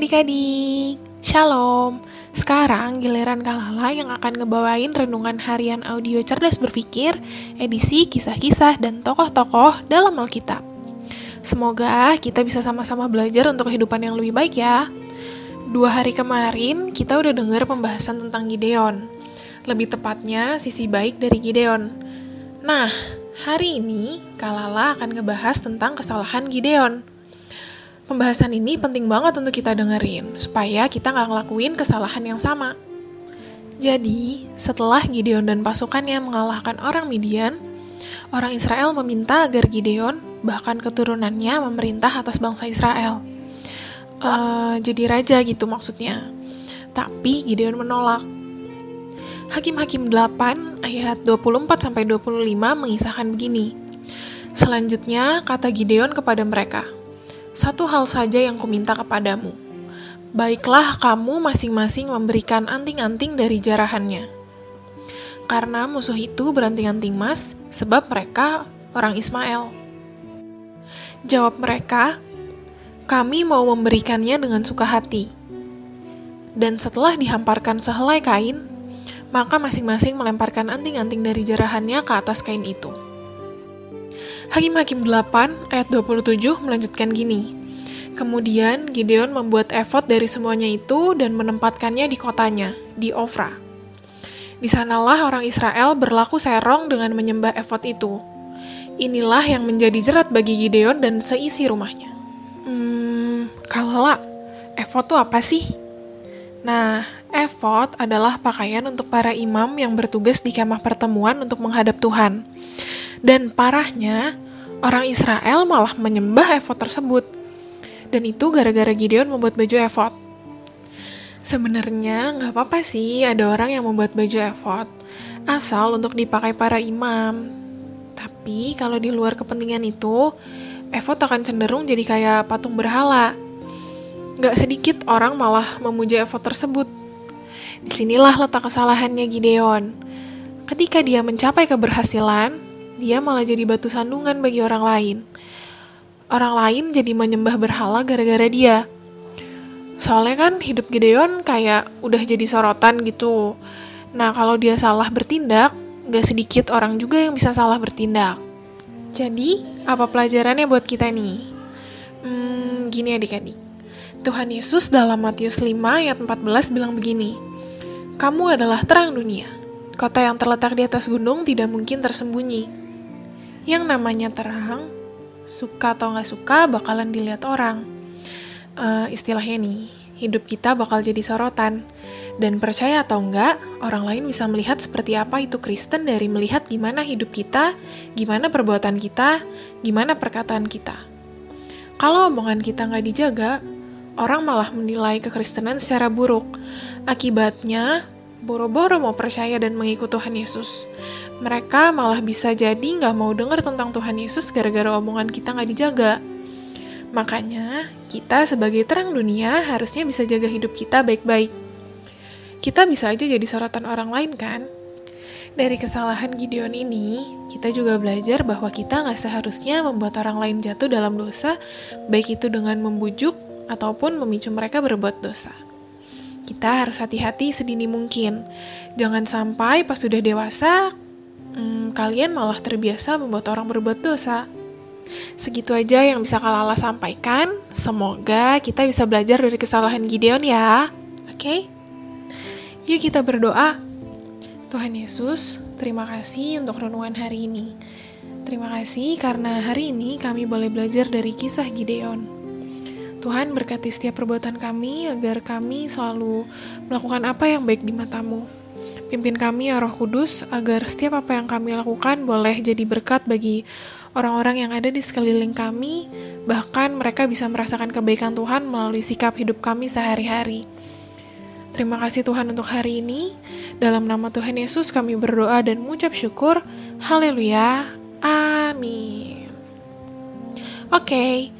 adik-adik, Shalom. Sekarang giliran Kalala yang akan ngebawain renungan harian audio cerdas berpikir, edisi kisah-kisah dan tokoh-tokoh dalam Alkitab. Semoga kita bisa sama-sama belajar untuk kehidupan yang lebih baik ya. Dua hari kemarin kita udah dengar pembahasan tentang Gideon. Lebih tepatnya sisi baik dari Gideon. Nah, hari ini Kalala akan ngebahas tentang kesalahan Gideon pembahasan ini penting banget untuk kita dengerin, supaya kita nggak ngelakuin kesalahan yang sama. Jadi, setelah Gideon dan pasukannya mengalahkan orang Midian, orang Israel meminta agar Gideon, bahkan keturunannya, memerintah atas bangsa Israel. Uh, jadi raja gitu maksudnya. Tapi Gideon menolak. Hakim-Hakim 8 ayat 24-25 mengisahkan begini. Selanjutnya, kata Gideon kepada mereka, satu hal saja yang kuminta kepadamu. Baiklah kamu masing-masing memberikan anting-anting dari jarahannya. Karena musuh itu beranting-anting emas, sebab mereka orang Ismail. Jawab mereka, kami mau memberikannya dengan suka hati. Dan setelah dihamparkan sehelai kain, maka masing-masing melemparkan anting-anting dari jarahannya ke atas kain itu. Hakim-Hakim 8 ayat 27 melanjutkan gini. Kemudian Gideon membuat efod dari semuanya itu dan menempatkannya di kotanya, di Ofra. Di sanalah orang Israel berlaku serong dengan menyembah efod itu. Inilah yang menjadi jerat bagi Gideon dan seisi rumahnya. Hmm, kalala, efod itu apa sih? Nah, efod adalah pakaian untuk para imam yang bertugas di kemah pertemuan untuk menghadap Tuhan. Dan parahnya, orang Israel malah menyembah efod tersebut. Dan itu gara-gara Gideon membuat baju efod. Sebenarnya nggak apa-apa sih ada orang yang membuat baju efod, asal untuk dipakai para imam. Tapi kalau di luar kepentingan itu, efod akan cenderung jadi kayak patung berhala. Nggak sedikit orang malah memuja efod tersebut. Di sinilah letak kesalahannya Gideon. Ketika dia mencapai keberhasilan, dia malah jadi batu sandungan bagi orang lain. Orang lain jadi menyembah berhala gara-gara dia. Soalnya kan hidup Gideon kayak udah jadi sorotan gitu. Nah kalau dia salah bertindak, gak sedikit orang juga yang bisa salah bertindak. Jadi, apa pelajarannya buat kita nih? Hmm, gini adik-adik. Tuhan Yesus dalam Matius 5 ayat 14 bilang begini, Kamu adalah terang dunia. Kota yang terletak di atas gunung tidak mungkin tersembunyi yang namanya terang, suka atau nggak suka bakalan dilihat orang. Uh, istilahnya nih, hidup kita bakal jadi sorotan. Dan percaya atau enggak, orang lain bisa melihat seperti apa itu Kristen dari melihat gimana hidup kita, gimana perbuatan kita, gimana perkataan kita. Kalau omongan kita nggak dijaga, orang malah menilai kekristenan secara buruk. Akibatnya, boro-boro mau percaya dan mengikut Tuhan Yesus. Mereka malah bisa jadi nggak mau dengar tentang Tuhan Yesus gara-gara omongan kita nggak dijaga. Makanya, kita sebagai terang dunia harusnya bisa jaga hidup kita baik-baik. Kita bisa aja jadi sorotan orang lain kan? Dari kesalahan Gideon ini, kita juga belajar bahwa kita nggak seharusnya membuat orang lain jatuh dalam dosa, baik itu dengan membujuk ataupun memicu mereka berbuat dosa kita harus hati-hati sedini mungkin. Jangan sampai pas sudah dewasa, hmm, kalian malah terbiasa membuat orang berbuat dosa. Segitu aja yang bisa Kalala sampaikan. Semoga kita bisa belajar dari kesalahan Gideon ya. Oke? Okay? Yuk kita berdoa. Tuhan Yesus, terima kasih untuk renungan hari ini. Terima kasih karena hari ini kami boleh belajar dari kisah Gideon. Tuhan berkati setiap perbuatan kami agar kami selalu melakukan apa yang baik di matamu. Pimpin kami ya roh kudus agar setiap apa yang kami lakukan boleh jadi berkat bagi orang-orang yang ada di sekeliling kami, bahkan mereka bisa merasakan kebaikan Tuhan melalui sikap hidup kami sehari-hari. Terima kasih Tuhan untuk hari ini. Dalam nama Tuhan Yesus kami berdoa dan mengucap syukur. Haleluya. Amin. Oke. Okay.